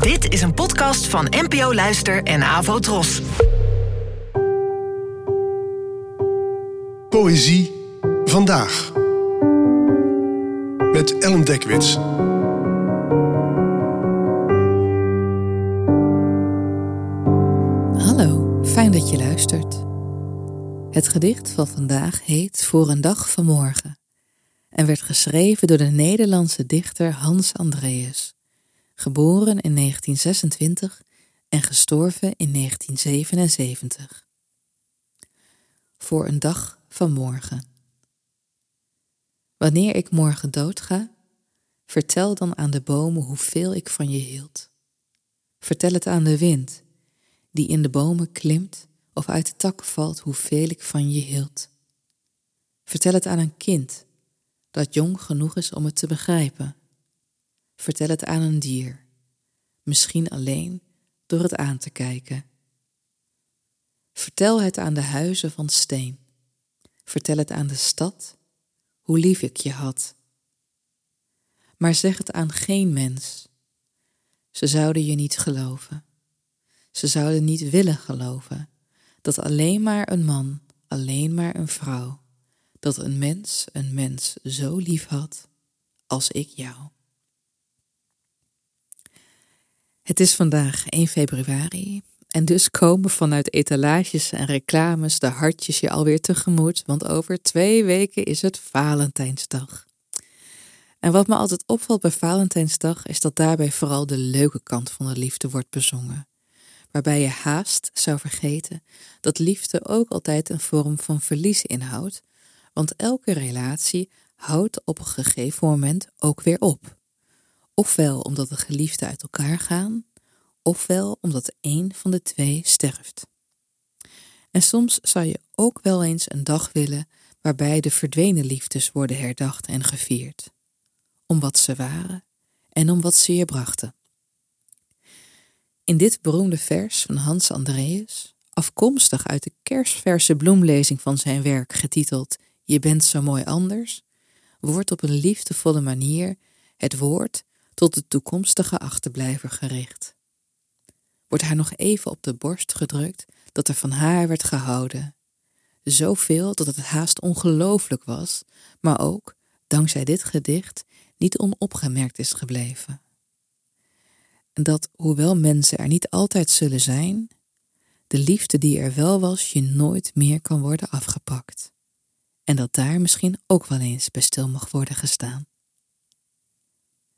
Dit is een podcast van NPO Luister en Avo Tros. Poëzie vandaag. Met Ellen Dekwits. Hallo, fijn dat je luistert. Het gedicht van vandaag heet Voor een dag van morgen en werd geschreven door de Nederlandse dichter Hans Andreas, geboren in 1926 en gestorven in 1977. Voor een dag van morgen. Wanneer ik morgen doodga, vertel dan aan de bomen hoeveel ik van je hield. Vertel het aan de wind, die in de bomen klimt of uit de takken valt hoeveel ik van je hield. Vertel het aan een kind dat jong genoeg is om het te begrijpen. Vertel het aan een dier, misschien alleen door het aan te kijken. Vertel het aan de huizen van steen. Vertel het aan de stad, hoe lief ik je had. Maar zeg het aan geen mens. Ze zouden je niet geloven. Ze zouden niet willen geloven dat alleen maar een man, alleen maar een vrouw, dat een mens een mens zo lief had als ik jou. Het is vandaag 1 februari en dus komen vanuit etalages en reclames de hartjes je alweer tegemoet, want over twee weken is het Valentijnsdag. En wat me altijd opvalt bij Valentijnsdag is dat daarbij vooral de leuke kant van de liefde wordt bezongen waarbij je haast zou vergeten dat liefde ook altijd een vorm van verlies inhoudt, want elke relatie houdt op een gegeven moment ook weer op. Ofwel omdat de geliefden uit elkaar gaan, ofwel omdat een van de twee sterft. En soms zou je ook wel eens een dag willen waarbij de verdwenen liefdes worden herdacht en gevierd, om wat ze waren en om wat ze je brachten. In dit beroemde vers van Hans Andreas, afkomstig uit de kerstverse bloemlezing van zijn werk getiteld Je bent zo mooi anders, wordt op een liefdevolle manier het woord tot de toekomstige achterblijver gericht. Wordt haar nog even op de borst gedrukt dat er van haar werd gehouden. Zoveel dat het haast ongelooflijk was, maar ook, dankzij dit gedicht, niet onopgemerkt is gebleven dat hoewel mensen er niet altijd zullen zijn, de liefde die er wel was je nooit meer kan worden afgepakt. En dat daar misschien ook wel eens bij stil mag worden gestaan.